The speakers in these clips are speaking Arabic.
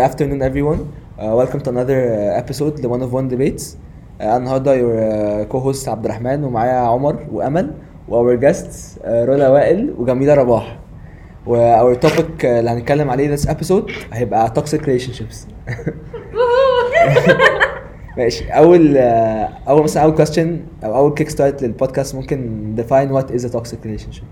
afternoon, everyone. Uh, welcome to another uh, episode ل One of One Debates. Uh, النهارده your uh, co-host عبد الرحمن ومعايا عمر وأمل و our guests uh, رولا وائل وجميلة رباح. و our topic uh, اللي هنتكلم عليه this episode هيبقى toxic relationships. ماشي أول uh, أول مثلا أول question أو أول kick start للبودكاست ممكن define what is a toxic relationship.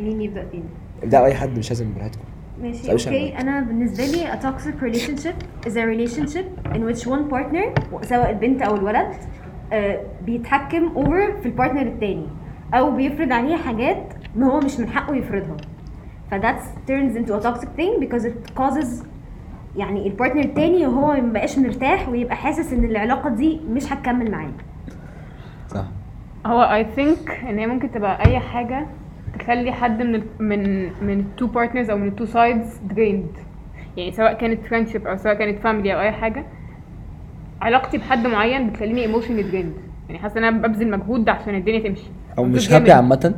مين يبدا فين ابدأوا أي حد مش لازم براحتكم. ماشي okay. أنا بالنسبة لي a toxic relationship is a relationship in which one partner سواء البنت أو الولد آه، بيتحكم over في ال partner التاني أو بيفرض عليه حاجات ما هو مش من حقه يفرضها ف that turns into a toxic thing because it causes يعني ال partner التاني وهو ما بقاش مرتاح ويبقى حاسس إن العلاقة دي مش هتكمل معاه صح. هو I think إن هي ممكن تبقى أي حاجة تخلي حد من ال من من ال two partners أو من ال two sides drained يعني سواء كانت friendship أو سواء كانت family أو أي حاجة علاقتي بحد معين بتخليني emotionally drained يعني حاسة إن أنا ببذل مجهود عشان الدنيا تمشي أو مش. happy عامة.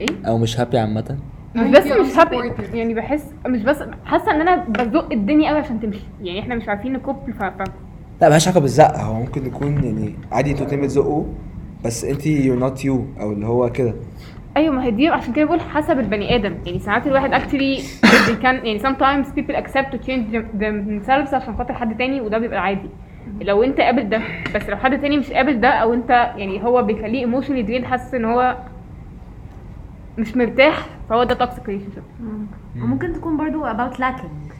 إيه أو مش هابي عامة. مش بس مش هابي. يعني بحس مش بس حاسة إن أنا بزق الدنيا قوي عشان تمشي يعني إحنا مش عارفين ن couple ف لا ملهاش علاقة بالزق هو ممكن يكون يعني عادي أنتوا الاتنين بتزقوا بس انت you're not you أو اللي هو كده أيوه ما هي دي عشان كده بقول حسب البني آدم. يعني ساعات الواحد actually they can يعني sometimes people accept to change them- themselves عشان خاطر حد تاني وده بيبقى عادي. لو أنت قابل ده بس لو حد تاني مش قابل ده أو أنت يعني هو بيخليه emotionally drained حاسس إن هو مش مرتاح فهو ده toxic relationship. وممكن تكون برضو about lacking.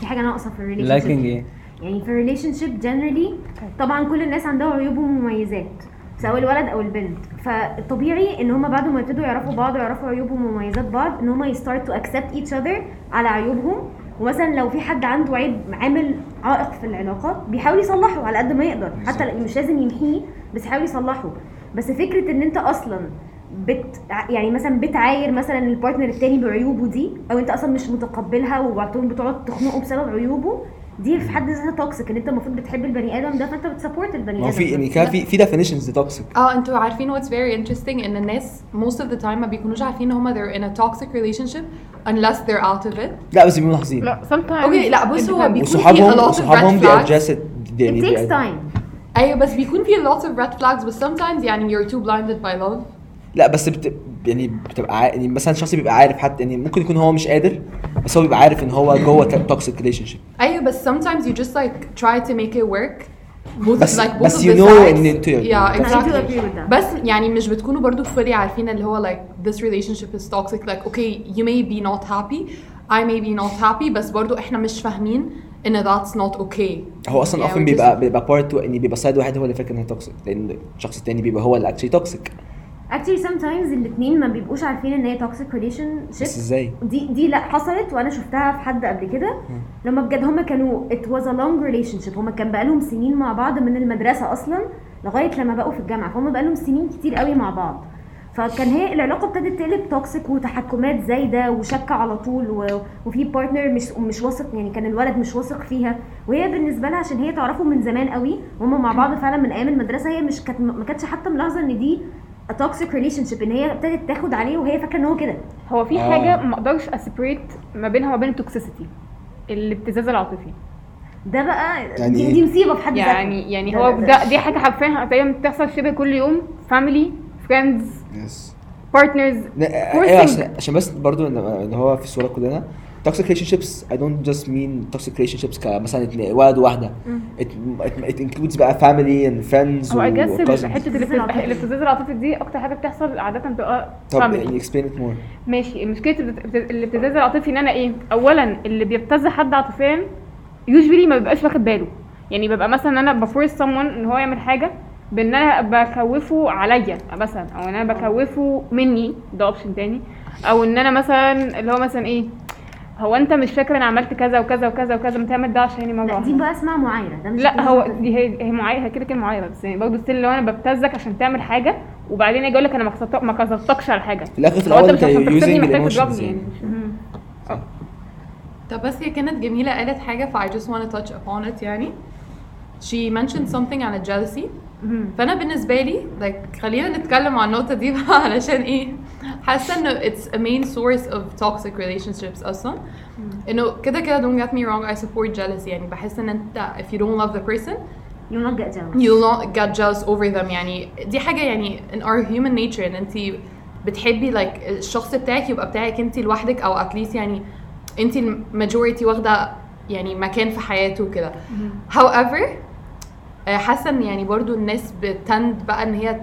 في حاجة ناقصة في ال relation lacking إيه؟ يعني في ال relationship generally طبعا كل الناس عندها عيوب ومميزات. سواء الولد أو البنت. فالطبيعي إن هما بعد ما يبتدوا يعرفوا بعض ويعرفوا عيوب ومميزات بعض إن هما ي start to accept each other على عيوبهم. ومثلا لو في حد عنده عيب عامل عائق في العلاقه بيحاول يصلحه على قد ما يقدر. حتى لو- مش لازم يمحيه بس يحاول يصلحه. بس فكرة إن أنت أصلا بت يعني مثلا بتعاير مثلا ال partner التاني بعيوبه دي أو أنت أصلا مش متقبلها وبعدين بتقعد تخنقه بسبب عيوبه دي في حد ذاتها toxic إن أنت المفروض بتحب البني آدم ده فأنت بت support البني ما هو آدم في ده. يعني كان في في definitions ل toxic آه أنتوا عارفين what's very interesting إن الناس most of the time ما بيكونوش عارفين إن هما they're in a toxic relationship unless they're out of it. لا بس بيبقوا ملاحظين لا sometimes أوكي لا بص هو. بيكون في a وصحابهم lot of red flags. address it يعني takes time. أيوه بس بيكون في a lot of red flags بس sometimes يعني you're too blinded by love. لا بس بت... يعني بتبقى عا... يعني مثلا شخص بيبقى عارف حتى يعني ممكن يكون هو مش قادر بس هو بيبقى عارف إن هو جوه toxic relationship أيوه بس sometimes you just like try to make it work. Both بس- like both بس of you the know sides. إن أنتوا يعني- yeah exactly. agree with that. بس يعني مش بتكونوا برضو fully عارفين اللي هو like this relationship is toxic. Like okay you may be not happy. I may be not happy. بس برضو إحنا مش فاهمين إن that's not okay. هو أصلا Yeah, often بيبقى just- بيبقى part يعني بيبقى side واحد هو اللي فاكر ان هي toxic لأن الشخص التاني بيبقى هو اللي actually toxic actually sometimes الاثنين ما بيبقوش عارفين إن هي toxic relationship بس إزاي؟ دي دي لأ حصلت وأنا شفتها في حد قبل كده. لما بجد هما كانوا it was a long relationship. هما كان بقالهم سنين مع بعض من المدرسة أصلا لغاية لما بقوا في الجامعة. فهم بقالهم سنين كتير قوي مع بعض. فكان هي العلاقة ابتدت تقلب toxic وتحكمات زايدة وشك على طول و... وفي partner مش مش واثق يعني كان الولد مش واثق فيها. وهي بالنسبة لها عشان هي تعرفه من زمان قوي وهم مع بعض فعلا من أيام المدرسة. هي مش كانت ما كانتش حتى ملاحظة إن دي toxic relationship إن هي ابتدت تاخد عليه وهي فاكرة إن هو كده. هو في آه. حاجة ما أقدرش أ separate ما بينها وبين ال toxicity الابتزاز العاطفي. ده بقى يعني دي, إيه؟ دي مصيبة في حد ذاتها. يعني يعني ده- هو ده- ده دي حاجة حرفيا تقريبا بتحصل شبه كل يوم family friends yes partners عشان بس برضو إن هو في الصورة كلنا toxic relationships I don't just mean toxic relationships كمثلا اتنين- ولد وواحده it includes بقى family and friends هو I guess. حتة الابتزاز العاطفي. دي أكتر حاجة بتحصل عادة بتبقى طب family يعني explain it more. ماشي. مشكله الابت- الابتزاز العاطفي إن أنا إيه؟ اولا اللي بيبتز حد عاطفيا usually ما بيبقاش واخد باله. يعني ببقى مثلا أنا ب force someone إن هو يعمل حاجة بإن أنا بكوفه عليا مثلا أو إن أنا بكوفه مني ده option تاني. أو إن أنا مثلا اللي هو مثلا إيه؟ هو انت مش فاكر أنا عملت كذا وكذا وكذا وكذا ما تعمل ده مره لا واحدة. دي بقى اسمها معايرة ده مش لا هو. دي هي هي معايرة هي كده كده معايرة بس يعني برضه still لو أنا ببتزك عشان تعمل حاجة وبعدين أجي أقول لك أنا ما ما كسرتكش على حاجة. في الآخر في الأول أنت عشان تضربني يعني. يعني. طب بس هي كانت جميلة قالت حاجة ف I just want to touch upon it يعني. She mentioned something عن الجالسي فأنا بالنسبة لي like خلينا نتكلم عن النقطة دي بقى علشان إيه؟ حاسه انه it's a main source of toxic relationships أصلا انه كده كده don't get me wrong I support jealousy يعني بحس ان انت if you don't love the person you not get jealous you'll not get jealous over them يعني دي حاجة يعني in our human nature ان انت بتحبي like الشخص بتاعك يبقى بتاعك انت لوحدك أو at least يعني انت الماجوريتي واخده يعني مكان في حياته كده however آه، حاسه ان يعني برضو الناس بتند بقى ان هي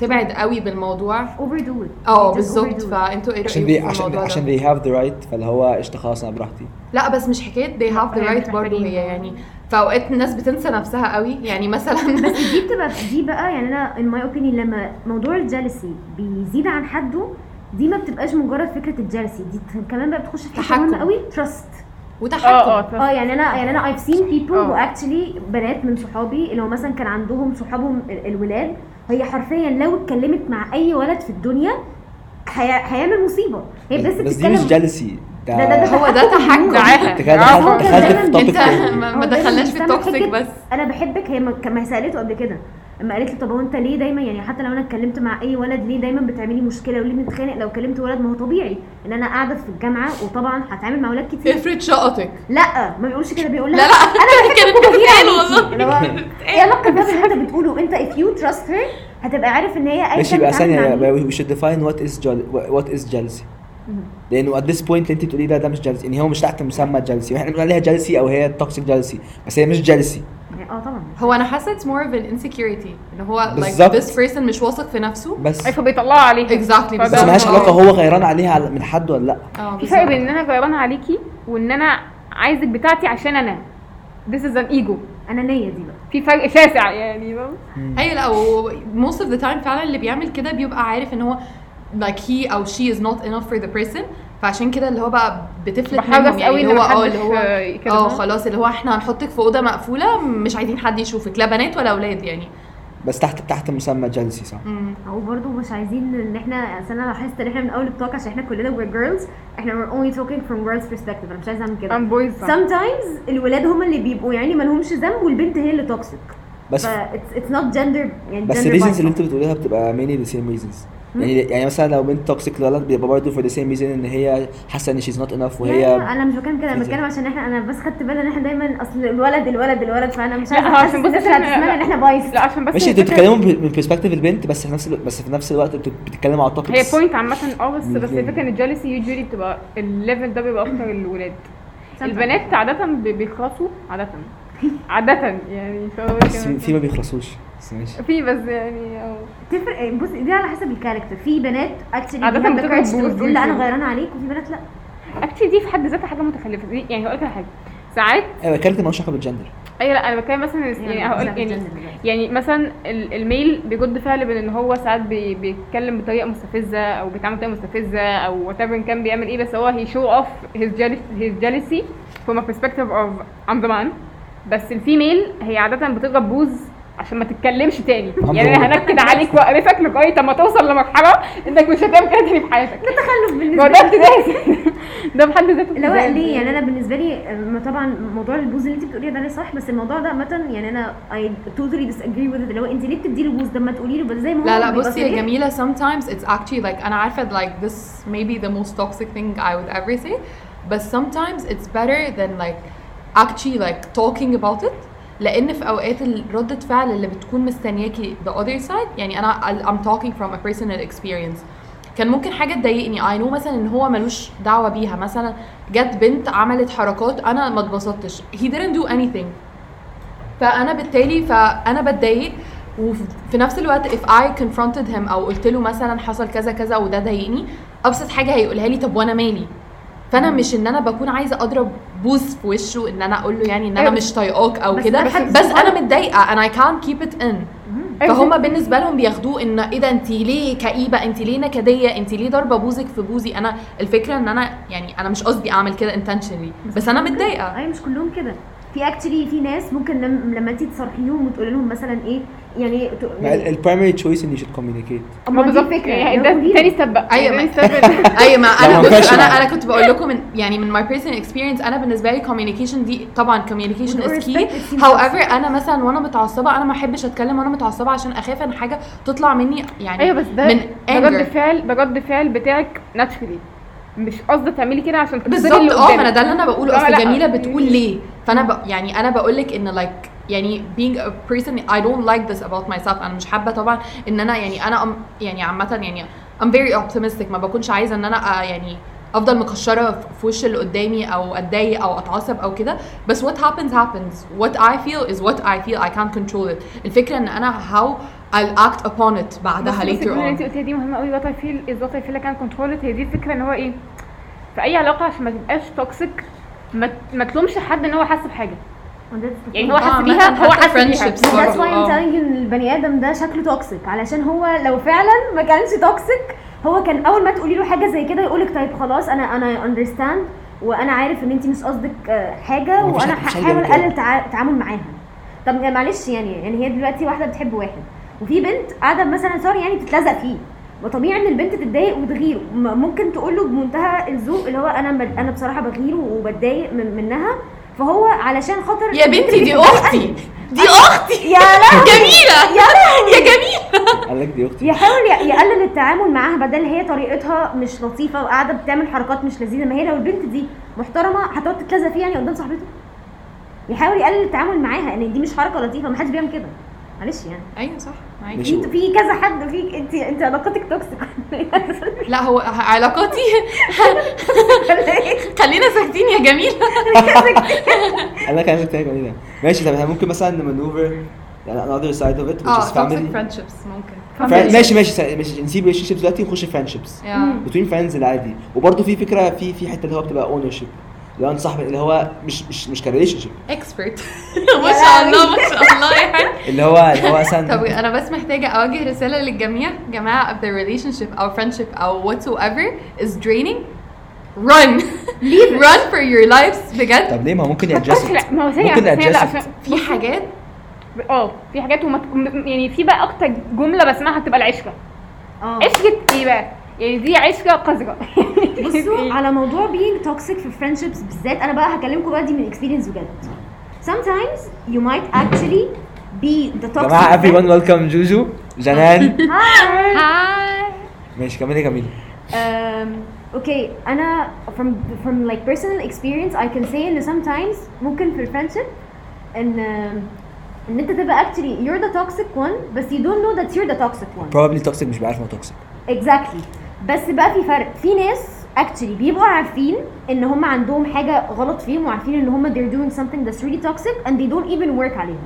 تبعد قوي بالموضوع. Overdo it آه بالظبط. فانتوا إيه عشان عشان عشان they have the right فاللي هو قشطة خلاص أنا براحتي. لا بس مش حكاية they have the right برضه. هي يعني. في اوقات الناس بتنسى نفسها قوي. يعني مثلا بس دي بتبقى دي بقى يعني أنا in my opinion لما موضوع ال jealousy بيزيد عن حده دي ما بتبقاش مجرد فكرة ال jealousy دي كمان بقى بتخش في حتة تحكم. مهمه قوي trust آه وتحكم. آه آه يعني أنا يعني أنا I've seen people آه. who actually بنات من صحابي اللي هو مثلا كان عندهم صحابهم ال- الولاد هي حرفيا لو اتكلمت مع أي ولد في الدنيا هي- هيعمل مصيبة. هي بس بس دي بتتكلم مش جالسي ده- ده- ده هو ده تحكم دعاها انت كده دعاها. دخلت في انت- توبيك أنت تاني ما دايماً دخلناش في التوكسيك بس. أنا بحبك هي ما سألته قبل كده. اما قالت لي طب هو انت ليه دايما يعني حتى لو أنا اتكلمت مع أي ولد ليه دايما بتعملي مشكلة وليه بنتخانق لو كلمت ولد ما هو طبيعي إن أنا قاعدة في الجامعة وطبعا هتعامل مع ولاد كتير. افرض شقطك. لا ما بيقولش كده بيقول لا لها لا أنا كانت بتتقال والله. إيه علاقه ده باللي أنت بتقوله؟ أنت if you trust her هتبقى عارف إن هي أي ماشي كان بقى we should define what is jeal- what is jealousy. لأنه at this point اللي أنت بتقوليه ده ده مش jealousy. يعني هو مش تحت مسمى jealousy. إحنا بنقول عليها jealousy أو هي toxic jealousy. بس هي مش يعني آه طبعا. هو أنا حاسة it's more of an insecurity ان هو بالظبط. this person مش واثق في نفسه. بس اي فبيطلعوا عليها. Exactly، فده- بس ملهاش. علاقة هو غيران عليها من حد ولا لأ. آه في فرق. بين إن أنا غيرانه عليكي وإن أنا عايزك بتاعتي عشان أنا. This is an ego. انانيه دي بقى. في فرق شاسع يعني فاهم؟ أيوه لا most of the time فعلا اللي بيعمل كده بيبقى عارف إن هو like he أو she is not enough for the person. فعشان كده اللي هو بقى بتفلت منهم يعني قوي اللي إن هو آه اللي هو آه؟ خلاص اللي هو إحنا هنحطك في أوضة مقفولة مش عايزين حد يشوفك لا بنات ولا أولاد يعني بس تحت تحت مسمى jealousy صح مم. أو برضه مش عايزين إن إحنا أصل أنا لاحظت إن إحنا من أول التوك عشان إحنا كلنا we're girls إحنا we're only talking from girls perspective أنا مش عايزة أعمل كده I'm boys sometimes الولاد هم اللي بيبقوا يعني ما لهمش ذنب والبنت هي اللي توكسيك بس ف it's, it's not gender يعني بس gender الريزنز. اللي أنت بتقوليها بتبقى mainly the same reasons يعني يعني مثلا لو بنت توكسيك لولد بيبقى برضه for the same reason إن هي حاسة إن she's not enough لا، وهي أنا مش بتكلم كده أنا بتكلم عشان إحنا أنا بس خدت بالي إن إحنا دايما أصل الولد الولد الولد فأنا مش لا احسس عشان عشان هتسمعنا إن لا- إحنا بايظ لا عشان بس ماشي هي أنتوا بتتكلموا من برسبكتيف البنت بس في نفس الوقت بس في نفس الوقت أنتوا بتتكلموا على هي التوبكس بوينت عامة آه بس بس. الفكرة إن ال jealousy usually بتبقى ال level ده بيبقى أكتر الولاد. البنات عادة بي- بيخلصوا عادة. عادة يعني بس في ما بيخلصوش. بس ماشي. في بس يعني آه تفرق بص دي على حسب ال character. في بنات actually عادة بتضرب بوز تقول لا أنا دي. غيرانة عليك وفي بنات لا. actually دي في حد ذاتها حاجة متخلفة. دي يعني هقول لك على حاجة. ساعات أيوه كانت مالوش علاقة بالجندر. أيوه لا أنا بتكلم مثلا يعني هقول يعني يعني مثلا ال- ال male بيجد فعل بين إن هو ساعات بي بيتكلم بطريقة مستفزة أو بيتعامل بطريقة مستفزة أو whatever كان بيعمل إيه بس هو هي show off he's he's jealousy from a perspective of I'm the man. بس ال female هي عادة بتضرب بوز عشان ما تتكلمش تاني. يعني أنا. هنكد عليك واقرفك لغاية أما توصل لمرحلة إنك مش هتعمل كده تاني في حياتك. تخلف ما بالنسبة لي. ده ابتدائي. ده بحد ذاته اللي هو ابتدائي. ليه؟ يعني أنا بالنسبة لي طبعا موضوع البوز اللي أنت بتقوليه ده ليه صح بس الموضوع ده عامة يعني أنا I totally disagree with it. اللي هو أنت ليه بتدي له بوز؟ ده ما تقولي له بس زي ما هو لا لا بصي يا. جميلة sometimes it's actually like أنا عارفة like this may be the most toxic thing I would ever say but sometimes it's better than like actually like talking about it. لأن في أوقات ال- ردة فعل اللي بتكون مستنياكي the other side يعني أنا I'm talking from a personal experience. كان ممكن حاجة تضايقني. I know مثلا إن هو ملوش دعوة بيها. مثلا جت بنت عملت حركات أنا ما اتبسطتش. He didn't do anything. فأنا بالتالي فأنا بتضايق. وفي نفس الوقت if I confronted him أو قلت له مثلا حصل كذا كذا وده ضايقني أبسط حاجة هيقولها لي طب وأنا مالي؟ فانا مش ان أنا بكون عايزة اضرب بوز في وشه ان أنا أقول له يعني ان أنا أيوة. مش طايقاك أو بس كده. ده حد بس صغير. أنا متضايقة and I can't keep it in. أيوة. فهم بالنسبة لهم بياخدوه إن إيه ده انت ليه كئيبة؟ انت ليه نكدية؟ انت ليه ضاربة بوزك في بوزي؟ أنا الفكرة إن أنا يعني أنا مش قصدي أعمل كده intentionally بس أنا متضايقة. أيوه مش كلهم كده. في actually في ناس ممكن لم- لما انت تصارحيهم وتقولي لهم مثلا إيه يعني ال primary choice إن you should communicate ما بالظبط يعني ده تاني step بقى أيوة، تاني ما- step. أيوه ما لا، أنا بص أنا. أنا كنت بقول لكم من يعني من my personal experience أنا بالنسبة لي communication دي طبعا key respect, it seems however أنا مثلا وأنا متعصبة أنا ما أحبش أتكلم وأنا متعصبة عشان أخاف إن حاجة تطلع مني يعني أيوه بس ده من رد فعل ده رد فعل بتاعك naturally مش قصدك تعملي كده عشان بالظبط. آه ما. أنا ده اللي أنا بقوله. أصل. جميلة بتقول ليه. فأنا ب... يعني أنا بقول لك إن like يعني being a person I don't like this about myself. أنا مش حابة طبعا إن أنا يعني أنا يعني عامة يعني I'm very optimistic. ما بكونش عايزة إن أنا آه يعني أفضل مكشرة في- وش اللي قدامي أو أتضايق أو أتعصب أو كده. بس what happens happens. What I feel is what I feel. I can't control it. الفكرة إن أنا how I'll act upon it بعدها بس later الجملة اللي انت on قلتيها دي مهمة قوي وات اي فيل از وات اي فيل كان كنترول هي دي الفكرة إن هو إيه في أي علاقة عشان ما تبقاش toxic ما تلومش حد إن هو حاسس بحاجة. يعني هو آه، حاسس مثلاً بيها. هو حاسس بيها I'm آه. telling you إن البني آدم ده شكله toxic علشان هو لو فعلا ما كانش toxic هو كان أول ما تقولي له حاجة زي كده يقولك طيب خلاص أنا أنا understand وأنا عارف إن انت مش قصدك آه، حاجة وأنا هحاول. أقلل تع- التعامل معاها. طب معلش يعني يعني هي دلوقتي واحدة بتحب واحد وفي بنت قاعدة مثلا sorry يعني تتلزق فيه. وطبيعي إن البنت تتضايق وتغيره ممكن تقول له بمنتهى الذوق اللي هو أنا أنا بصراحة بغيره وبتضايق من منها. فهو علشان خاطر يا البنت بنتي دي أختي. دي أختي. يا لهوي. جميلة. يا لهوي. يا جميلة. قال لك دي أختي. يحاول يقلل التعامل معاها بدل هي طريقتها مش لطيفة وقاعدة بتعمل حركات مش لذيذة. ما هي لو البنت دي محترمة هتقعد تتلزق فيه يعني قدام صاحبته يحاول يقلل التعامل معاها ان دي مش حركة لطيفة. ما حدش بيعمل كده. معلش يعني. أيوه صح معاكي مش- في في كذا حد في انت انت علاقتك توكسيك لا هو علاقاتي. خلينا ساكتين يا جميل. قال لك عايزك تاني جميله ماشي طب ممكن مثلا نمانوفر يعني another side of it which آه is toxic family. friendships ممكن. ماشي ماشي ماشي. نسيب ريليشن شيبس دلوقتي ونخش فريندشيبس Yeah. بتوين فريندز العادي وبرده في فكرة في في حتة اللي هو بتبقى اونر شيب اللي هو انت اللي هو مش مش مش كريليشن شيب expert. ما شاء الله ما شاء الله يعني اللي هو اللي هو مثلا طب أنا بس محتاجة أوجه رسالة للجميع. جماعة if the relationship أو friendship أو whatsoever is draining. Run. Run for your lives. بجد. طب ليه؟ ما هو ممكن يادجست لا ما هو ممكن عشان في حاجات آه في حاجات ومت... يعني في بقى أكتر جملة بسمعها بتبقى العشرة. آه. عشره إيه بقى؟ يعني دي عشره قذره بصوا على موضوع being toxic في friendships بالذات أنا بقى هكلمكم بقى دي من experience بجد sometimes you might actually be the toxic جماعة everyone welcome جوجو جنان Hi. هاي ماشي كملي um, okay أنا from from like personal experience I can say ان sometimes ممكن في الفريندشيب ان ان انت تبقى actually you're the toxic one بس you don't know that you're the toxic one probably toxic مش بعرف انه toxic exactly بس بقى في فرق. في ناس actually بيبقوا عارفين إن هم عندهم حاجة غلط فيهم وعارفين إن هم they're doing something that's really toxic and they don't even work عليهم.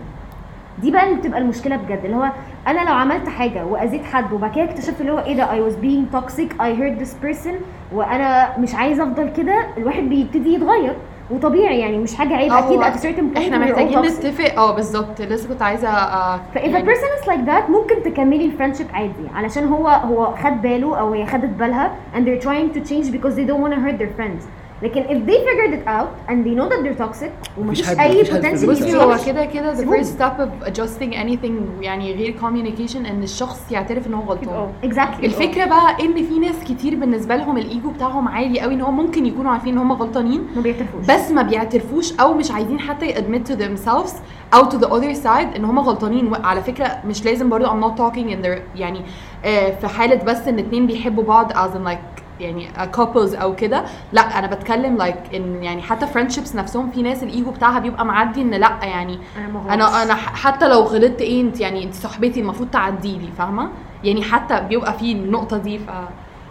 دي بقى اللي بتبقى المشكلة بجد اللي هو أنا لو عملت حاجة وأذيت حد وبعد كده اكتشفت اللي هو إيه ده I was being toxic I hurt this person وأنا مش عايزة أفضل كده الواحد بيبتدي يتغير. وطبيعي يعني مش حاجة عيب أكيد certain point إحنا محتاجين. نتفق. آه بالظبط. لسه كنت عايزة آه، فإذا person is like that ممكن تكملي الفريندشيب عادي. علشان هو هو خد باله أو هي خدت بالها and they're trying to change because they don't want to hurt their friends. لكن if they figured it out and they know that they're toxic ومفيش أي potential بصي هو كده كده the first step of adjusting anything يعني غير communication إن الشخص يعترف إن هو غلطان. آه exactly. الفكرة بقى إن في ناس كتير بالنسبة لهم الإيجو بتاعهم عالي قوي إن هو ممكن يكونوا عارفين إن هم غلطانين ما بيعترفوش. بس ما بيعترفوش أو مش عايزين حتى admit to themselves أو to the other side إن هم غلطانين. وعلى فكرة مش لازم برضو I'm not talking in their يعني آه في حالة بس إن اتنين بيحبوا بعض as in like يعني couples أو كده لا أنا بتكلم like إن يعني حتى friendships نفسهم في ناس الايجو بتاعها بيبقى معدي إن لا يعني أنا ما غلطتش. أنا أنا ح- حتى لو غلطت إيه أنت يعني أنت صاحبتي المفروض تعدي لي فاهمة يعني حتى بيبقى في النقطة دي ف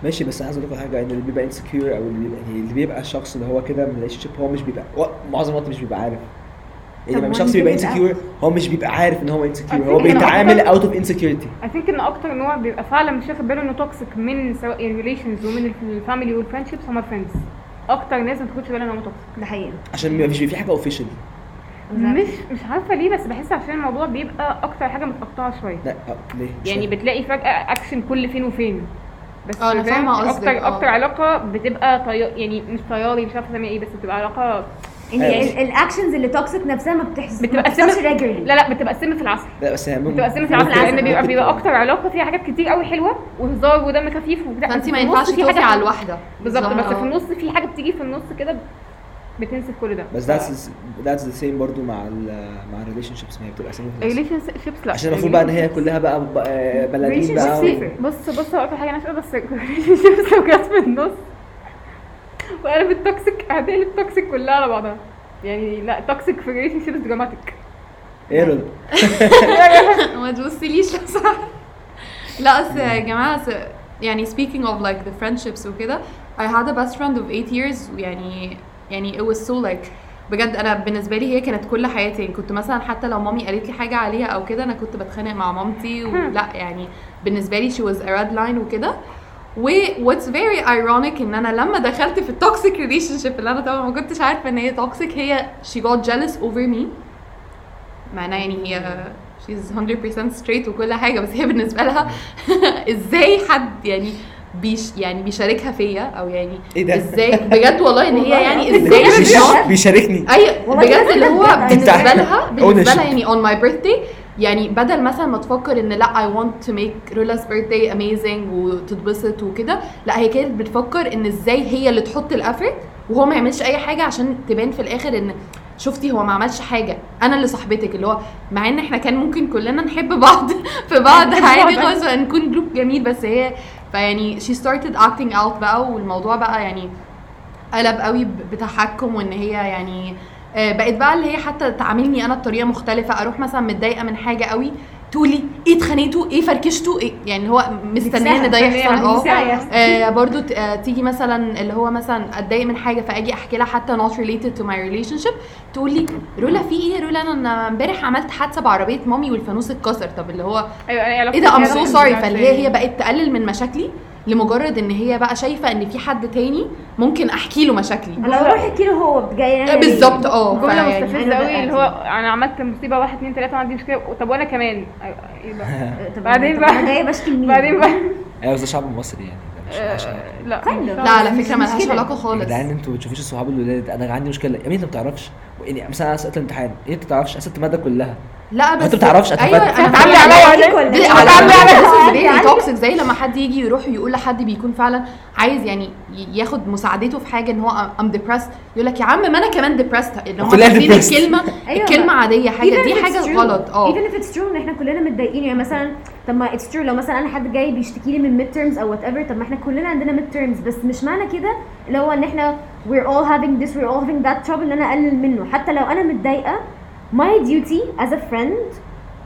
ماشي بس عايز أقول لكم حاجة ان اللي بيبقى insecure أو اللي بيبقى يعني اللي بيبقى الشخص اللي هو كده من relationship هو مش بيبقى معظم الوقت مش بيبقى عارف يعني لما why شخص you بيبقى انسكيور هو مش بيبقى عارف إن هو insecure هو بيتعامل out of insecurity I think إن أكتر نوع بيبقى فعلا مش واخد باله إنه toxic من سواء ال relations ومن الفاميلي والفريندشيبس هما friends أكتر ناس ما تاخدش بالها إن هم toxic ده حقيقي. عشان ما فيش في حاجة official مش مش عارفة ليه بس بحس عشان الموضوع بيبقى أكتر حاجة متقطعة شوية. لا آه، ليه؟ يعني. بتلاقي فجأة اكشن كل فين وفين. بس آه، أنا فاهم؟ فاهمة قصدك، أكتر. أكتر علاقة بتبقى طي... يعني مش طياري مش عارفة أسميها إيه بس بتبقى علاقة يعني أيوة. ال actions اللي toxic نفسها ما بتحس بتبقى بتحصلش سم- لا لا بتبقى سم في العسل لا بس بتبقى سم في العسل لأن بيبقى بيبقى أكتر علاقة فيها حاجات كتير قوي حلوة وهزار ودم خفيف وبتاع فانت ما ينفعش في توفي حاجة- على الواحدة بالظبط بس آه. في النص في حاجة بتيجي في النص كده بتنسف كل ده بس that's that's the same برضو مع ال مع ال relationships ما هي بتبقى سنة في النص. ريليشن شيبس لا عشان المفروض بقى إن هي كلها بقى بقى بلالين بقى. بص بص هقول لك حاجة أنا مش بس relationships لو جت في النص وقلبت toxic هتقلب toxic كلها على بعضها. يعني لا toxic في relationships dramatic إيه رضا؟ ما تبصليش سمحت. لا اصل يا جماعة يعني speaking of like the friendships وكده I had a best friend of 8 years ويعني يعني it was so like بجد أنا بالنسبة لي هي كانت كل حياتي. يعني كنت مثلا حتى لو مامي قالت لي حاجة عليها أو كده أنا كنت بتخانق مع مامتي ولا يعني بالنسبة لي she was a red line وكده. و what's very ironic إن أنا لما دخلت في ال toxic relationship اللي أنا طبعا ما كنتش عارفة إن هي toxic هي she got jealous over me معناه يعني هي she's 100% straight وكل حاجة بس هي بالنسبة لها إزاي حد يعني بيش يعني بيشاركها فيا أو يعني إيه ده؟ إزاي بجد والله إن هي يعني. إزاي بيشاركني أيوه بجد اللي هو. بالنسبة لها بالنسبة. لها يعني on my birthday يعني بدل مثلا ما تفكر إن لا I want to make Rula's birthday amazing وتتبسط وكده لا هي كانت بتفكر إن إزاي هي اللي تحط الافورت وهو ما يعملش أي حاجة عشان تبان في الآخر إن شفتي هو ما عملش حاجة أنا اللي صاحبتك اللي هو مع إن إحنا كان ممكن كلنا نحب بعض في بعض عادي. خالص نكون جروب جميل بس هي فيعني she started acting out بقى والموضوع بقى يعني قلب قوي بتحكم وإن هي يعني بقت بقى اللي هي حتى تعاملني أنا بطريقة مختلفة أروح مثلا متضايقة من حاجة قوي تقولي إيه اتخانقتوا؟ إيه فركشتوا؟ إيه؟ يعني هو مستنية إن ده يحصل. آه. آه برضو ت- آه تيجي مثلا اللي هو مثلا أتضايق من حاجة فأجي أحكي لها حتى not related to my relationship تقول لي رولا في إيه؟ رولا أنا امبارح عملت حادثة بعربية مامي والفانوس اتكسر. طب اللي هو أيوه أنا إيه ده؟ I'm so sorry فاللي هي هي بقت تقلل من مشاكلي. لمجرد إن هي بقى شايفة إن في حد تاني ممكن أحكي له مشاكلي. لو روح أحكي له هو جاي آه، بالظبط آه جملة مستفزة قوي اللي هو. أنا عملت مصيبة واحد اتنين تلاتة وعندي مشكلة. طب وأنا كمان؟ إيه بقى؟ طب بعدين بقى- أنا جاية بشكي لمين بعدين بقى؟ أيوه بس ده شعب مصري يعني لا. لا على فكرة كده. علاقة خالص. جدعان أنتوا ما بتشوفوش الصحاب الولاد؟ أنا عندي مشكلة. يا مين انت ما بتعرفش؟ يعني مثلا أنا سقطت الامتحان إيه انت ما بتعرفش اسقطت الماده كلها. لا بس انت بتعرفش أيوه. أنا هتعلي. عليا هتعلي فكرة عليا. toxic زي لما حد يجي يروح يقول لحد بيكون فعلا عايز يعني ياخد مساعدته في حاجة إن هو ام ديبرست يقول لك يا عم ما أنا كمان depressed إن هم depressed. الكلمة أيوة. الكلمة عادية حاجة دي حاجة. غلط. آه. Even if it's true إن إحنا كلنا متضايقين يعني مثلا طب ما it's true. لو مثلا أنا حد جاي بيشتكي لي من mid terms أو whatever طب ما إحنا كلنا عندنا mid terms بس مش معنى كده اللي هو إن إحنا we're all having this we're all having that trouble إن أنا أقلل منه. حتى لو أنا متضايقة my duty as a friend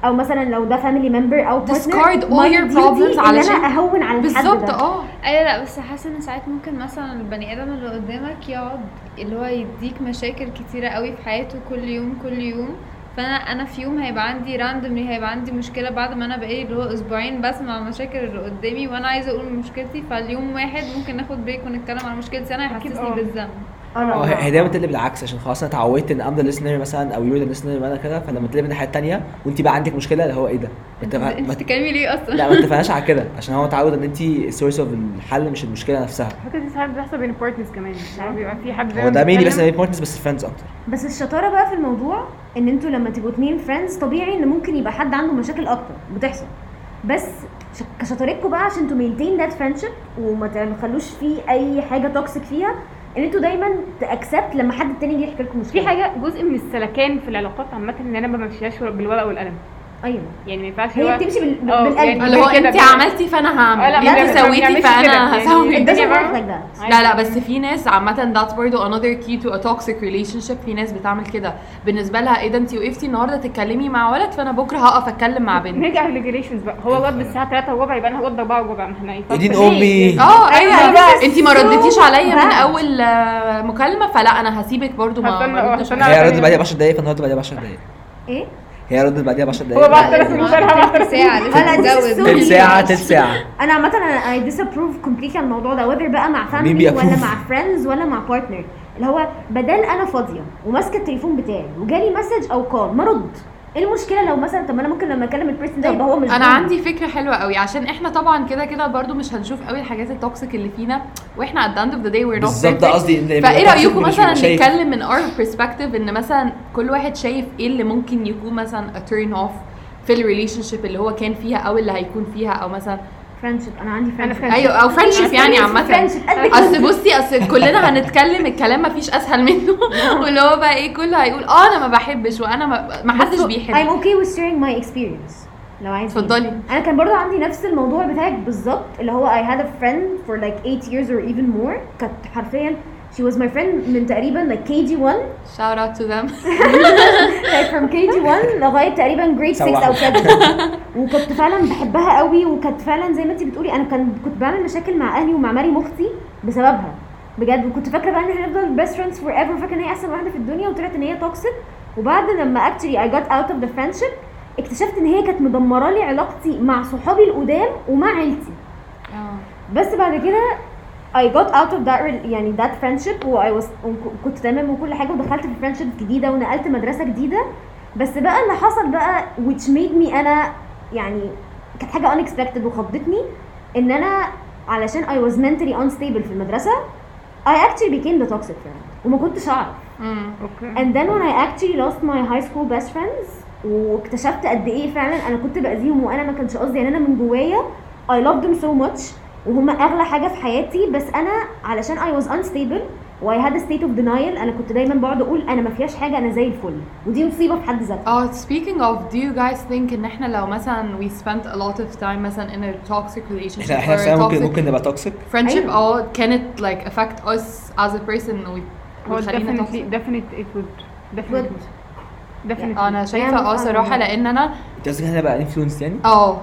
أو مثلا لو ده family member أو partner Discard all my your problems إن علشان- أنا أهون على الحد بالظبط آه. أيوه لأ بس حاسة إن ساعات ممكن مثلا البني آدم اللي قدامك يقعد اللي هو يديك مشاكل كتيرة قوي في حياته كل يوم كل يوم. فأنا أنا في يوم هيبقى عندي randomly هيبقى عندي مشكلة بعد ما أنا بقالي اللي هو أسبوعين بسمع المشاكل اللي قدامي وأنا عايزة أقول مشكلتي فاليوم واحد ممكن ناخد break ونتكلم عن مشكلتي. أنا يحسسني آه. بالذنب. آه هي هي دايما بتقلب بالعكس عشان خلاص أنا اتعودت إن I'm the listener مثلا أو you're the listener وأنا كده فلما تقلب الناحية الثانية وانت بقى عندك مشكلة اللي هو إيه ده؟ ما أنت ما- بتتكلمي ليه أصلا لا ما اتفقناش على كده عشان هو اتعود إن انت ال source of الحل مش المشكلة نفسها الفكرة دي ساعات بتحصل بين ال partners كمان يعني بيبقى في حد هو ده mainly بس بيتكلم. partners بس friends أكتر بس الشطارة بقى في الموضوع إن أنتوا لما تبقوا اتنين friends طبيعي إن ممكن يبقى حد عنده مشاكل أكتر بتحصل بس كشطارتكم بقى عشان to maintain that friendship وما تخلوش فيه أي حاجة toxic فيها ان أنتوا دايما ت accept لما حد تاني يجي يحكي لكم مشكلة. في حاجة جزء من السلكان في العلاقات عامة إن أنا ما بمشيهاش بالورقة والقلم. أيوه. يعني ما ينفعش هي بتمشي بال... بالقلب. يعني اللي هو كده انت كده. عملتي فأنا هعمل. انت سويتي. فأنا يعني هسوي like that لا لا بس في ناس عامة that's برضو another key to a toxic relationship. في ناس بتعمل كده. بالنسبة لها إيه ده انت وقفتي النهاردة تتكلمي مع ولد فأنا بكرة هقف أتكلم مع بنت. نرجع لل regulations بقى. هو رد الساعة 3 وربع يبقى أنا هرد 4 وربع. ما إحنا ليه؟ امي آه أيوة، أيوه. بس انت ما so ردتيش عليا من. أول آه، مكالمة فلا أنا هسيبك برضو ما هستنى- عليا. هي ردت بعديها ب 10 دقايق فأنا ردت بعديها ب 10 دقايق. إيه؟ هي ردت بعديها ب 10 هو دقايق. بعد ثلاث تلت ساعه لا، لسه this is متجوز so تلت. ساعه تلت ساعه أنا عامة أنا اي disapprove completely عن الموضوع ده whether بقى مع فاميلي؟ ولا مع فريندز ولا مع بارتنر اللي هو بدل أنا فاضية وماسكة التليفون بتاعي وجالي مسج أو كول ما رد. إيه المشكلة لو مثلا طب ما أنا ممكن لما أكلم البيرسون ده يبقى هو مش أنا ضدي. عندي فكرة حلوة قوي عشان إحنا طبعا كده كده برضو مش هنشوف قوي الحاجات التوكسيك اللي فينا وإحنا at the end of the day we're not بالظبط. قصدي فإيه رأيكم مثلا. نتكلم من our perspective إن مثلا كل واحد شايف إيه اللي ممكن يكون مثلا a turn off في ال relationship اللي هو كان فيها أو اللي هيكون فيها أو مثلا friendship أنا عندي friendship friendship. أيوه أو friendship يعني عامة. أصل بص بصي أصل كلنا هنتكلم الكلام مفيش أسهل منه. واللي هو بقى إيه كله هيقول آه أنا ما بحبش وأنا ما, ما حدش I'm بيحب okay with sharing my experience. لو عايز اتفضلي. أنا كان برضو عندي نفس الموضوع بتاعك بالظبط اللي هو I had a friend for like 8 years or even more. كانت حرفيا she was my friend من تقريبا like KG1 shout out to them. Like from KG1 لغاية تقريبا grade 6 أو 7 وكنت فعلا بحبها قوي وكانت فعلا زي ما انت بتقولي أنا كان كنت بعمل مشاكل مع أهلي ومع مريم أختي بسببها. بجد وكنت فاكرة بقى إن إحنا هنفضل best friends forever فاكره إن هي أحسن واحدة في الدنيا وطلعت إن هي toxic وبعد لما actually I got out of the friendship اكتشفت إن هي كانت مدمرة لي علاقتي مع صحابي القدام ومع عيلتي. بس بعد كده I got out of that يعني that friendship و I was كنت تمام وكل حاجة ودخلت في friendship جديده ونقلت مدرسه جديده بس بقى اللي حصل بقى which made me أنا يعني كانت حاجة unexpected وخضتني ان أنا علشان I was mentally unstable في المدرسة I actually became the toxic friend وما كنتش اعرف. أوكي and then when I actually lost my high school best friends واكتشفت قد إيه فعلا أنا كنت باذيهم وأنا ما كانش قصدي يعني أنا من جوايا I loved them so much وهم أغلى حاجة في حياتي بس أنا علشان I was unstable و I had a state of denial أنا كنت دايما بقعد أقول أنا ما فيهاش حاجة أنا زي الفل. ودي مصيبة في حد ذاتها. آه speaking of do you guys think إن إحنا لو مثلا we spent a lot of time مثلا in a toxic relationship إحنا إحنا ممكن toxic ممكن نبقى توكسيك friendship أيوة. آه كانت like affect us as a person وتخلينا toxic? definitely it would definitely definitely. آه أنا شايفة أه صراحة لأن أنا أنت قصدك إحنا نبقى influence يعني؟ أه.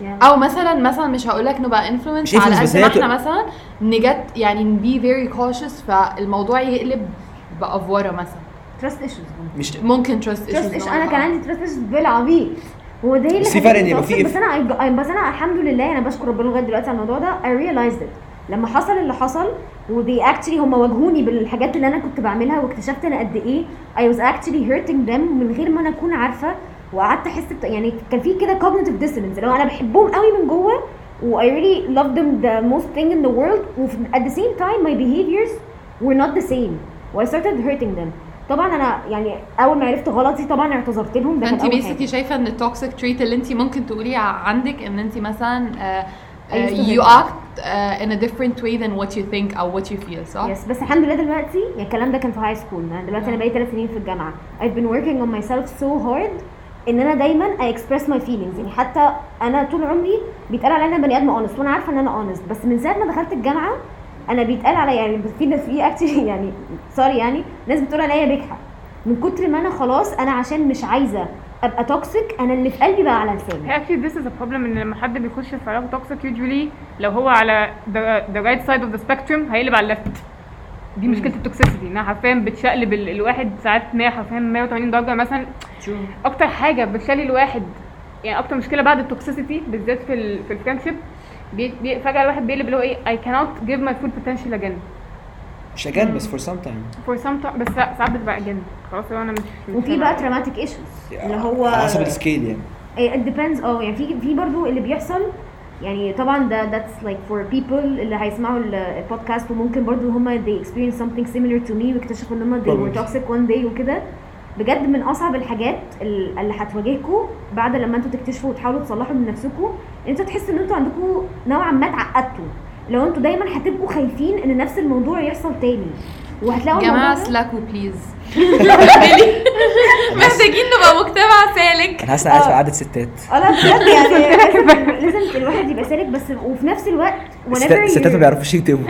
Yeah. أو مثلا مثلا مش هقول لك نبقى influence على قد ما إحنا مثلا ن get يعني ن be very cautious فالموضوع يقلب بافوره مثلا. Trust issues مش ممكن trust trust issues أنا كان عندي trust issues بالعبيط. هو ده اللي بس فرق يبقى في أنا بس أنا الحمد لله أنا بشكر ربنا لغاية دلوقتي على الموضوع ده. I realized it. لما حصل اللي حصل ودي actually هم واجهوني بالحاجات اللي أنا كنت بعملها واكتشفت أنا قد إيه I was actually hurting them من غير ما أنا أكون عارفة وقعدت أحس بت- يعني كان في كده cognitive dissonance اللي هو أنا بحبهم قوي من جوه و I really love them the most thing in the world و at the same time my behaviors were not the same و I started hurting them. طبعا أنا يعني أول ما عرفت غلطي طبعا اعتذرت لهم ده كان انت أول basically حاجة. شايفة إن ال toxic trait اللي انت ممكن تقولي عندك إن انت مثلا uh, I used to you hate act uh, in a different way than what you think أو what you feel صح؟ yes بس الحمد لله دلوقتي يعني الكلام ده كان في high school أنا دلوقتي أنا بقالي ثلاث سنين في الجامعة. I've been working on myself so hard ان أنا دايما express my feelings. يعني حتى أنا طول عمري بيتقال عليا أنا بني آدم honest وأنا عارفة إن أنا honest. بس من ساعة ما دخلت الجامعة أنا بيتقال عليا يعني في ناس في actually يعني sorry يعني ناس بتقول عليا بجحه من كتر ما أنا خلاص أنا عشان مش عايزة أبقى toxic أنا اللي في قلبي بقى على لساني. This is a problem إن لما حد بيخش في علاقة toxic usually لو هو على the right side of the spectrum هيقلب على ال left دي مشكلة ال toxicity إنها حرفيا بتشقلب ال- الواحد ساعات 100 حرفيا 180 درجة مثلا. أكتر حاجة بتخلي الواحد يعني أكتر مشكلة بعد ال toxicity بالذات في ال في ال friendship بي بي فجأة الواحد بيقلب اللي هو إيه I cannot give my full potential again. مش again بس for some time. For some time بس لا، ساعات بتبقى again. خلاص لو أنا مش وفي بقى traumatic issues اللي هو على حسب ال scale يعني. إيه، it depends أه يعني في في برضه اللي بيحصل يعني طبعا ده that's like for people اللي هيسمعوا ال- البودكاست وممكن برضه هم they experience something similar to me ويكتشفوا إن هم they were toxic one day وكده. بجد من أصعب الحاجات ال- اللي هتواجهكم بعد لما أنتوا تكتشفوا وتحاولوا تصلحوا من نفسكم إن أنتوا تحسوا إن أنتوا عندكم نوعا ما اتعقدتوا لو أنتوا دايما هتبقوا خايفين إن نفس الموضوع يحصل تاني. وهتلاقوا جماعة سلاكوا بليز محتاجين نبقى مجتمع سالك. أنا حاسس قاعد في آه. قعدة ستات. أنا بجد يعني لازم لازم الواحد يبقى سالك بس وفي نفس الوقت whenever ستات ما you're- بيعرفوش يكتبوا.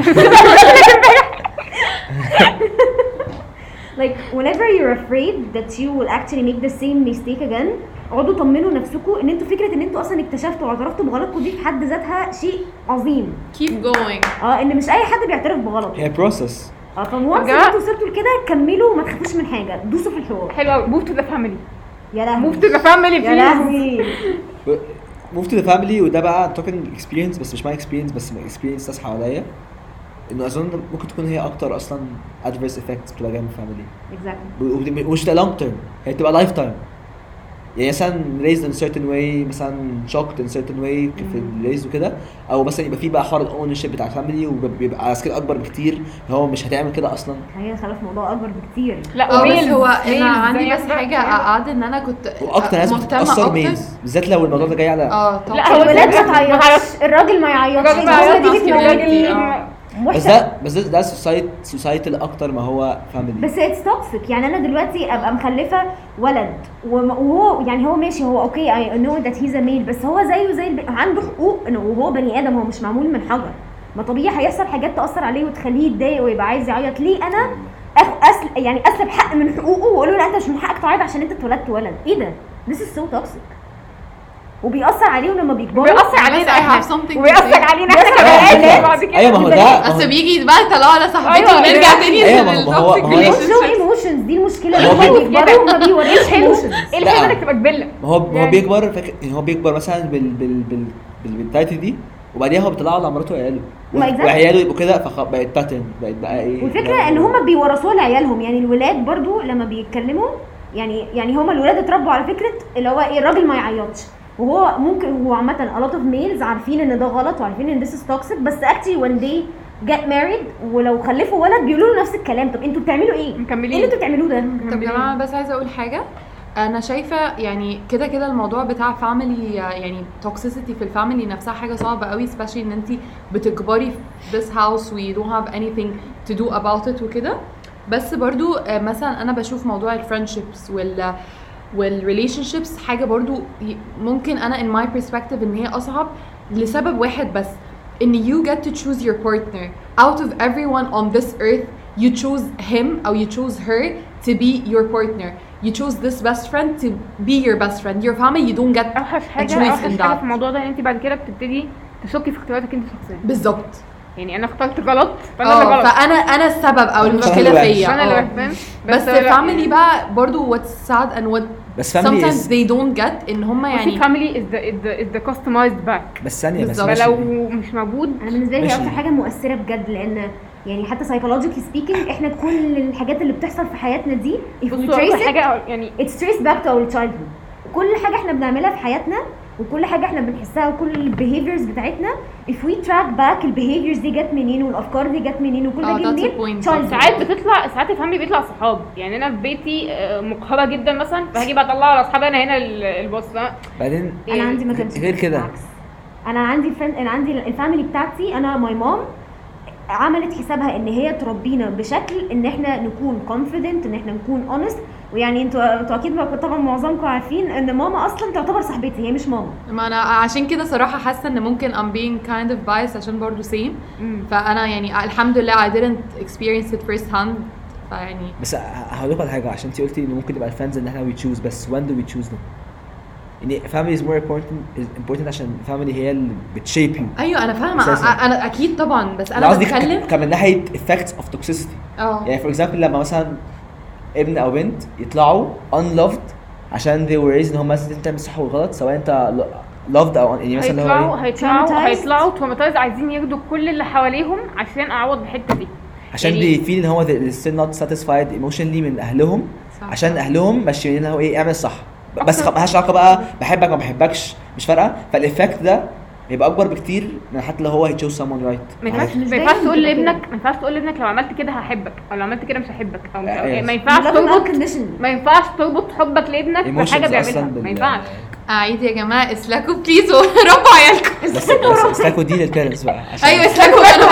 Like whenever you're afraid that you will actually make the same mistake again اقعدوا طمنوا نفسكم إن أنتوا فكرة إن أنتوا أصلا اكتشفتوا واعترفتوا بغلطكم دي في حد ذاتها شيء عظيم. Keep going. آه إن مش أي حد بيعترف بغلطه هي process آه for once جماعة. أنتوا وصلتوا لكده كملوا وما تخافوش من حاجة. دوسوا في الحوار. حلو قوي move to the family. يا لهوي. Move to the family يا لهوي. move to the family وده بقى talking experience بس مش my experience بس experience ناس حواليا. إنه أظن ممكن تكون هي أكتر أصلا adverse effects بتبقى جاية من ال family exactly. ومش ده long term هي بتبقى lifetime يعني مثلا raised in certain way مثلا shocked in certain way في ال raise وكده أو مثلا يبقى في بقى حوار ال ownership بتاع ال family وبيبقى على scale أكبر بكتير هو مش هتعمل كده أصلا. هي خلاص موضوع أكبر بكتير. لا آه بس هو أنا عندي زي بس حاجة أقعد إن أنا كنت وأكتر ناس مهتمة بتتاثر. males بالذات لو الموضوع ده جاي على آه طبعا لا، هو الولاد ما تعيطش. الراجل ما يعيطش. الراجل ما الجملة يعيطش، بس ده بس ده, ده societ- societal أكتر ما هو family. بس it's toxic يعني أنا دلوقتي أبقى مخلفة ولد. وهو يعني هو ماشي هو okay I know that he's male بس هو زيه زي الب... عنده حقوق. وهو بني آدم هو مش معمول من حجر. ما طبيعي هيحصل حاجات تأثر عليه وتخليه يتضايق ويبقى عايز يعيط. ليه أنا. أسل... يعني أسلب حق من حقوقه وأقول له لا أنت مش من حقك تعيط عشان أنت اتولدت ولد. إيه ده؟ This is so toxic. وبيأثر عليهم لما بيكبروا بيأثر بس علينا I إحنا have something to وبيأثر. علينا إحنا علينا. بعد كده أيوه ما هو ده اصل هو- بيجي بقى يطلعوا على صاحبتي أيوة، ونرجع أيوة. تاني أيوة، ما هو- ما هو- للtoxic ما هو- don't show relationships. emotions دي المشكلة هو بيكبروا ما بيوريش emotions إيه. الحاجة إنك تبقى كبله ما هو هو يعني- بيكبر فاكر يعني هو بيكبر مثلا بال بال بال بال mentality دي وبعديها هو بيطلعه على مراته وعياله. وعياله يبقوا كده فبقت pattern بقت بقى إيه والفكرة إن هم بيورثوها لعيالهم يعني الولاد برضو لما بيتكلموا يعني يعني هم الولاد اتربوا على فكرة اللي هو إيه الراجل ما يعيطش وهو ممكن هو عامة a lot of males عارفين إن ده غلط وعارفين إن this is toxic بس actually when they get married ولو خلفوا ولد بيقولوا له نفس الكلام طب أنتوا بتعملوا إيه؟ مكملين. إيه اللي أنتوا بتعملوه ده؟ طب يا جماعة بس عايزة أقول حاجة أنا شايفة يعني كده كده الموضوع بتاع family يعني toxicity في ال family نفسها حاجة صعبة قوي especially إن انت بتكبري في this house و you don't have anything to do about it وكده بس برضو آه، مثلا أنا بشوف موضوع ال friendships وال وال relationships حاجة برضو ممكن أنا in my perspective إن هي أصعب لسبب واحد بس إن you get to choose your partner. Out of everyone on this earth you choose him or you choose her to be your partner. You choose this best friend to be your best friend. Your family you don't get أوحش حاجة أوحش حاجة في الموضوع ده إن انت بعد كده بتبتدي تشكي في اختياراتك انت شخصيا. بالظبط. يعني أنا اخترت غلط فأنا اللي آه غلط. فأنا أنا السبب أو المشكلة. فيا. فانا اللي آه. بفهم بس family بقى برضو what's sad and what بس family sometimes is- they don't get إن هم يعني family is the is the is the customized back بس ثانية بس. فلو مش موجود أنا بالنسبة لي. أكتر حاجة مؤثرة بجد لأن يعني حتى psychologically speaking إحنا كل الحاجات اللي بتحصل في حياتنا دي if we بصوا trace it حاجة يعني it's traced back to our childhood كل حاجة إحنا بنعملها في حياتنا وكل حاجة إحنا بنحسها وكل ال behaviors بتاعتنا if we track back ال behaviors دي جت منين والافكار دي جت منين وكل آه، ده جه منين. ساعات بتطلع ساعات ال family بيطلع صحاب يعني أنا في بيتي آه، مقهره جدا مثلا فهاجي بقى اطلع على أصحابي أنا هنا ال- الباص؟ بعدين أنا عندي ما كانش غير كده. بالعكس. أنا عندي. أنا عندي ال family بتاعتي أنا my mom عملت حسابها إن هي تربينا بشكل إن إحنا نكون confident إن إحنا نكون honest ويعني أنتوا أنتوا أكيد طبعا معظمكم عارفين ان ماما أصلا تعتبر صاحبتي هي مش ماما. ما أنا عشان كده صراحة حاسة إن ممكن I'm being kind of biased عشان برضو same. فأنا يعني الحمد لله I didn't experience it first hand. فيعني بس هقول لكم على حاجة عشان انت قلتي إن ممكن يبقى ال friends إن إحنا we choose بس when do we choose them يعني family is more important is important عشان family هي اللي بت shape you أيوه أنا فاهمة. أنا أكيد طبعا بس أنا بتكلم ك- كمان ناحية effects of toxicity. آه. يعني for example لما مثلا ابن أو بنت يطلعوا unloved عشان they were raised إن هم مثلا تعمل الصح والغلط سواء أنت lo- loved أو يعني مثلا اللي هو هيطلعوا إيه؟ هيطلعوا. هيطلعوا traumatized عايزين ياخدوا كل اللي حواليهم عشان أعوض الحته دي. عشان يعني- they feel إن هو they still not satisfied emotionally من أهلهم صح. عشان أهلهم ماشيين اللي هو إيه اعمل الصح. بس ملهاش علاقة بقى بحبك ما بحبكش مش فارقة. فال effect ده هيبقى أكبر بكتير من حتى لو هو chose someone right ما ينفعش ما تقول. لابنك ما ينفعش تقول لابنك لو عملت كده هحبك أو لو عملت كده مش هحبك أو مش. ما ينفعش تربط. ما ينفعش تربط حبك لابنك بحاجة بيعملها ما ينفعش اعيد يا جماعة اسلكوا please وربوا عيالكم. بس بس اسلاكوا دي لل parents بقى عشان أيوه اسلكوا أنا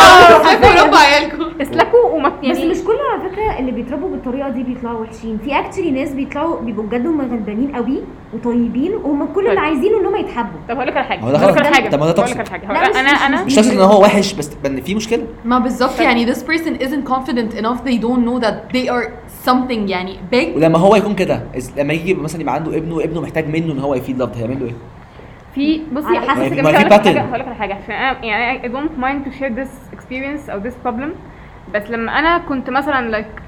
اسلكوا وربوا عيالكم. اسلكوا وما بس يعني مش كل على فكرة اللي بيتربوا بالطريقة دي بيطلعوا وحشين. في actually ناس بيطلعوا بيبقوا بجد هم غلبانين قوي وطيبين وهم كل اللي طيب. عايزينه إن هم يتحبوا. طب هقول لك على حاجة هقول لك. على حاجة طب ما ده هقول لك toxic. على حاجة. لا، هقول- مش- أنا أنا مش قصدي إن هو وحش بس ان في مشكلة. ما بالظبط يعني this person isn't confident enough. They don't know that they are something يعني big ولما هو يكون كده لما يجي مثلا يبقى عنده ابنه وابنه محتاج منه إن هو ي feel loved هيعمل له إيه؟ في بصي جماعة في هقول لك. حاجة هقول لك على حاجة عشان أنا يعني I don't mind to share this experience أو this problem بس لما أنا كنت مثلا like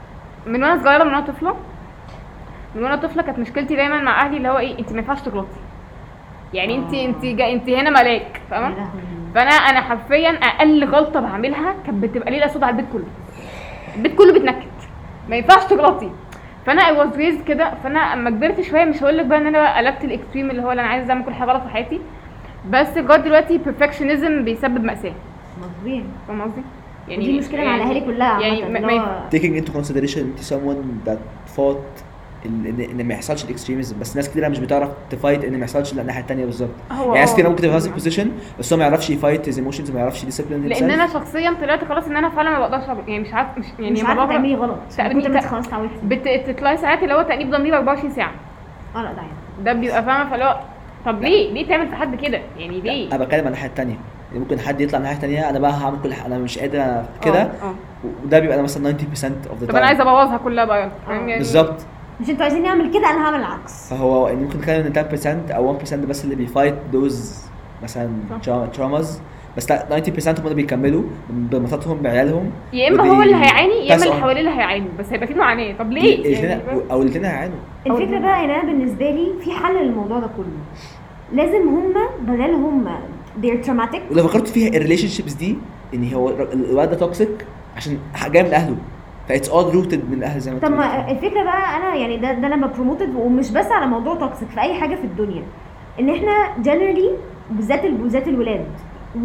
من وأنا صغيرة من وأنا طفلة من وأنا طفلة كانت مشكلتي دايما مع أهلي اللي هو إيه انت ما ينفعش تغلطي يعني انت انت جا انت هنا ملاك فاهمة. فأنا أنا حرفيا أقل غلطة بعملها كانت بتبقى ليلة سودا على البيت كله البيت كله بيتنكد ما ينفعش تغلطي. فأنا I was raised كده فأنا أما كبرت شوية مش هقول لك بقى إن أنا قلبت ال extreme اللي هو اللي أنا عايز أعمل كل حاجة غلط في حياتي. بس لغاية دلوقتي perfectionism بيسبب مأساة. مظبوط فاهم قصدي؟ دي مشكلة مع الأهالي كلها يعني ما- ما taking into consideration انت someone that fought ان ما يحصلش ال extremism بس ناس كتير مش بتعرف ت fight إن ما يحصلش الناحيه الثانية بالظبط. يعني ناس كتير. ممكن تبقى في نفس ال position بس هو ما يعرفش ي fight his emotions ما يعرفش discipline لأن أنا شخصيا طلعت خلاص إن أنا فعلا ما بقدرش يعني مش عارف مش يعني مش عارفة بقدر- تعملي غلط. انت خلاص اتعودتي بت- بتطلعي ساعات اللي هو تأنيب ضمير 24 ساعة. آه لا ده ده بيبقى فاهمة فاللي هو طب ليه؟ ليه تعمل في حد كده؟ يعني ليه؟ أنا بتكلم عن الناحيه الثانية يعني ممكن حد يطلع الناحيه الثانية أنا بقى هعمل كل حاجة أنا مش قادر كده. آه، آه. وده بيبقى أنا مثلا 90% of the طب أنا عايزه أبوظها كلها بقى. فاهم يعني بالظبط. مش أنتوا عايزين نعمل كده؟ أنا هعمل العكس. فهو يعني ممكن نتكلم إن 10% أو 1% بس اللي بي fight those مثلا traumas بس لا 90% هم اللي بيكملوا بمراتاتهم بعيالهم. يا إما هو اللي هيعاني يا إما اللي. حواليه اللي هيعانوا بس هيبقى في معاناة. طب ليه؟ الاثنين يعني؟ أو الاثنين هيعانوا. الفكرة بقى إن أنا بالنسبة لي في حل للموضوع ده كله. لازم هما بدل هما they're traumatic. ولو فكرت فيها ال relationships دي إن هو الولد ده toxic عشان جاي من أهله. ف it's all rooted من الأهل زي ما طب. ما الفكرة بقى أنا يعني ده ده أنا ب promote it ومش بس على موضوع toxic في أي حاجة في الدنيا إن إحنا generally بالذات بالذات الولاد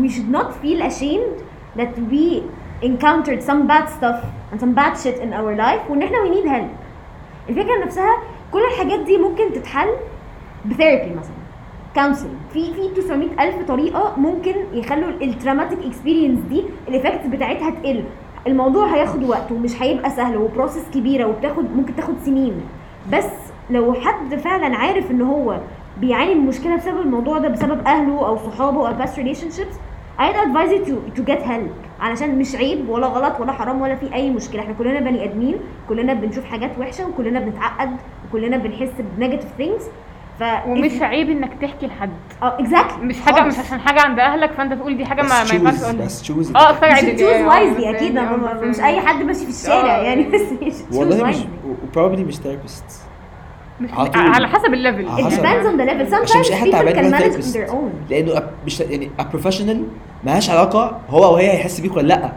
we should not feel ashamed that we encountered some bad stuff and some bad shit in our life وإن إحنا we need help. الفكرة نفسها كل الحاجات دي ممكن تتحل ب therapy مثلا counsel في في 900 ألف طريقة ممكن يخلوا ال traumatic experience دي ال effects بتاعتها تقل. الموضوع هياخد وقت ومش هيبقى سهل و process كبيرة وبتاخد ممكن تاخد سنين. بس لو حد فعلا عارف إن هو بيعاني من مشكلة بسبب الموضوع ده بسبب أهله أو صحابه أو past relationships I'd advise you to, to get help. علشان مش عيب ولا غلط ولا حرام ولا في أي مشكلة. إحنا كلنا بني آدمين كلنا بنشوف حاجات وحشة وكلنا بنتعقد وكلنا بنحس ب negative things ف ومش عيب إنك تحكي لحد. آه exactly مش حاجة مش عشان حاجة عند أهلك فأنت تقول دي حاجة ما, ما ينفعش تقولها. بس choose آه عدل choose يعني، آه، wisely أكيد. يعني، آه، بس مش يعني. أي حد ماشي في الشارع آه. يعني بس والله مش. و probably مش therapist مش على حسب ال level It depends on the level. sometimes people can manage on therapist their own. لأنه مش يعني professional مالهاش علاقة هو أو هي هيحس بيك ولا لأ.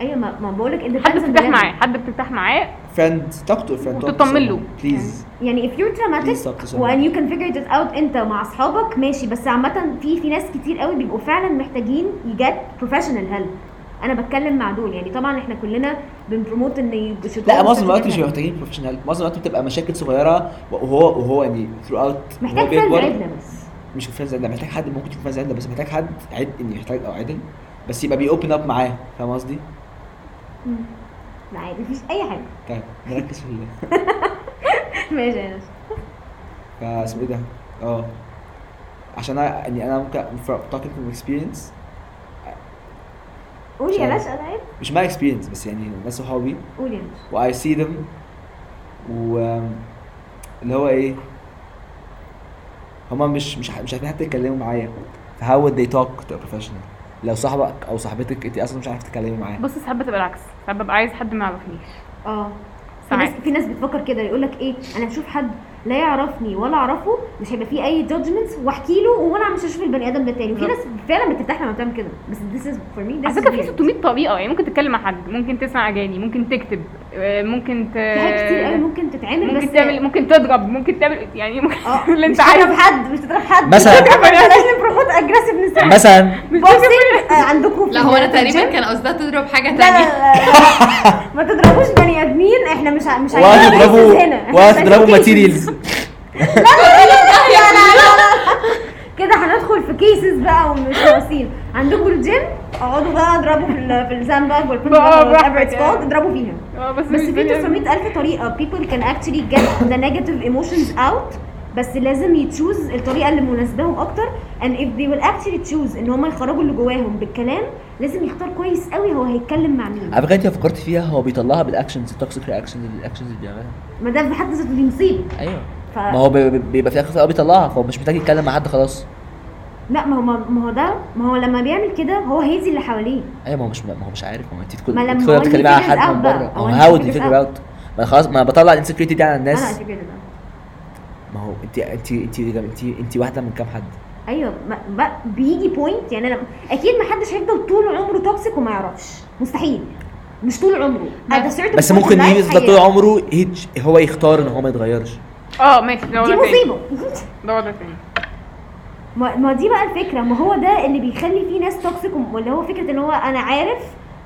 أيوه ما, ما بقول لك it حد بترتاح معاه حد بترتاح معاه friend talk to friend وتطمن له. please يعني if you're traumatic. and you can figure it out أنت مع أصحابك ماشي. بس عامة في في ناس كتير قوي بيبقوا فعلا محتاجين ي get professional help. أنا بتكلم مع دول. يعني طبعا إحنا كلنا بن promote إن لا معظم الوقت مش. محتاجين professional معظم الوقت بتبقى مشاكل صغيرة وهو وهو يعني throw out محتاج friends عدله بس. مش فريندز عدله محتاج حد ممكن يكون عدله بس محتاج حد عد اني محتاج أو عدل بس يبقى بي اوبن اب معاه. فاهم قصدي؟ لا عادي مفيش أي حاجة. طيب نركز في ماشي يا ناس. فاسمه إيه ده؟ آه. عشان أنا يعني أنا ممكن talking from experience. قولي يا ناس أنا عارف. مش my experience بس يعني ناس صحابي قولي يا ناس. و I see them. و اللي هو إيه؟ هما مش مش مش عارفين حتى يتكلموا معايا. ف how would they talk to a professional لو صاحبك أو صاحبتك انت أصلا مش عارفة تتكلمي معاها. بص ساعات بتبقى العكس. ببقى عايز حد ما يعرفنيش. آه. في ناس ساعات. في ناس بتفكر كده يقول لك إيه أنا هشوف حد لا يعرفني ولا أعرفه مش هيبقى فيه أي جادجمنتس وأحكي له وأنا مش هشوف البني آدم ده تاني. وفي ناس فعلا بترتاح لما بتعمل كده بس is for me this على فكرة في weird. 600 طريقة يعني ممكن تتكلم مع حد ممكن تسمع أغاني ممكن تكتب. ممكن ت... في حاجات كتير قوي ممكن تتعمل ممكن بس تعمل ممكن تضرب ممكن تعمل يعني ممكن آه اللي انت تضرب عايزه حد مش تضرب حد مثلا. بلاش نبروموت اجريسيف مثلا بوكسنج عندكم في لا هو أنا تقريبا. كان قصدها تضرب حاجة لا لا تانية لا لا. ما تضربوش بني آدمين إحنا مش مش عايزين هنا. إحنا ولا مش عايزين تضربوا cases. ماتيريالز لا في كيسز بقى ومش واصلين عندكم الجيم اقعدوا بقى اضربوا في في ال sand bag called اضربوا فيها. آه بس بس في بني- 900 ألف طريقة. People can actually get the negative emotions out بس لازم ي choose الطريقة اللي مناسباهم أكتر. And if they will actually choose إن هم يخرجوا اللي جواهم بالكلام لازم يختار كويس قوي هو هيتكلم مع مين. على فكرة انت فكرت فيها هو بيطلعها بال actions ال toxic reactions ال actions اللي بيعملها. ما ده بحد ذاته دي مصيبة. أيوه. ف... ما هو بي- بي- بيبقى في الآخر في الأول بيطلعها فهو مش محتاج يتكلم مع حد خلاص. لا ما هو ما هو ده ما هو لما بيعمل كده هو هيأذي اللي حواليه. أيوه ما هو مش ما هو مش عارف ما هو انت تكون ما لما تدخلي هو تتكلمي he مع figures حد من. بره. هو ما هو هاو دي فيجر. اوت ما خلاص ما بطلع الانسكيورتي دي على أنا الناس. ده. ما هو انت انت انت انت انت واحدة من كام حد؟ أيوه ما ما بيجي بوينت يعني أنا أكيد ما حدش هيفضل طول عمره توكسيك وما يعرفش. مستحيل. مش طول عمره. بس ممكن يفضل طول عمره هو يختار إن هو ما يتغيرش. آه ماشي ده دي وضع تاني. مصيبة. ده وضع تاني. ما ما دي بقى الفكرة ما هو ده اللي بيخلي فيه ناس toxic واللي هو فكرة إن هو أنا عارف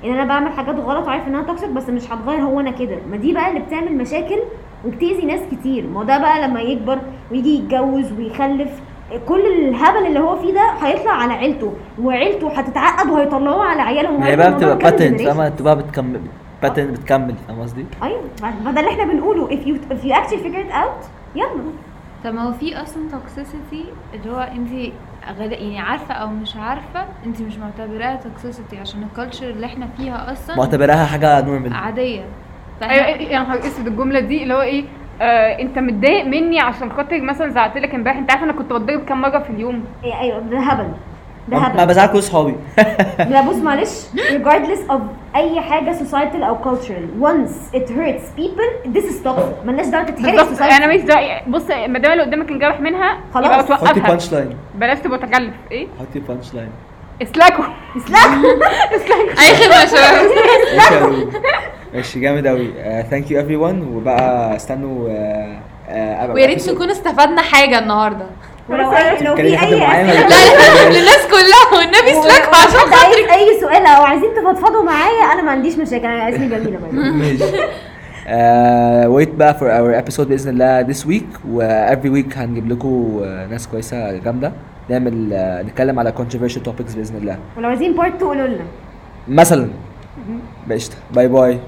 إن أنا بعمل حاجات غلط وعارف إنها toxic بس مش هتغير هو أنا كده. ما دي بقى اللي بتعمل مشاكل وبتأذي ناس كتير. ما ده بقى لما يكبر ويجي يتجوز ويخلف كل الهبل اللي هو فيه ده هيطلع على عيلته وعيلته هتتعقد وهيطلعوه على عيالهم هي بقى بتبقى pattern. فاهمة؟ انت بقى بتكمل pattern بتكمل فاهم قصدي؟ أيوه ما ده اللي إحنا بنقوله. If you if you actually figure it out يلا. طب ما هو في أصلا toxicity اللي هو انت غدا يعني عارفة أو مش عارفة انت مش معتبراها toxicity عشان ال culture اللي إحنا فيها أصلا معتبراها حاجة normal عادية. أيوه يا نهار أسود الجملة دي اللي هو إيه؟ آه أنت متضايق مني عشان خاطر مثلا زعقت لك امبارح. أنت عارف أنا كنت بتضرب كام مرة في اليوم؟ إيه، أيوه ده هبل ده ما بزعل كل اصحابي لا بص معلش. Regardless of أي حاجة societal أو cultural once it hurts people this is toxic. ملناش دعوة تتهرس بالظبط. society. أنا مش دعوة. بص ما دام اللي قدامك انجرح منها خلاص. يبقى حطي توقفها. punch line بلاش تبقى تكلف. إيه؟ حطي punch line اسلاكوا أي خدمة يا شباب. ماشي جامد قوي thank you everyone وبقى استنوا آه، أبقى ويا ريت نكون استفدنا حاجة النهارده. ولو أي لو في أي معين أسئلة- ولا لا لا للناس كلها والنبي سلاكوا عشان عايز أي سؤال أو عايزين تفضفضوا معايا أنا ما عنديش مشاكل أنا اسمي جميلة. ماشي. wait بقى for our episode بإذن الله this week و every week هنجيب لكم آه، ناس كويسة جامدة. نعمل آه، نتكلم على controversial topics بإذن الله. ولو عايزين part 2 قولوا لنا. مثلا. قشطة. bye bye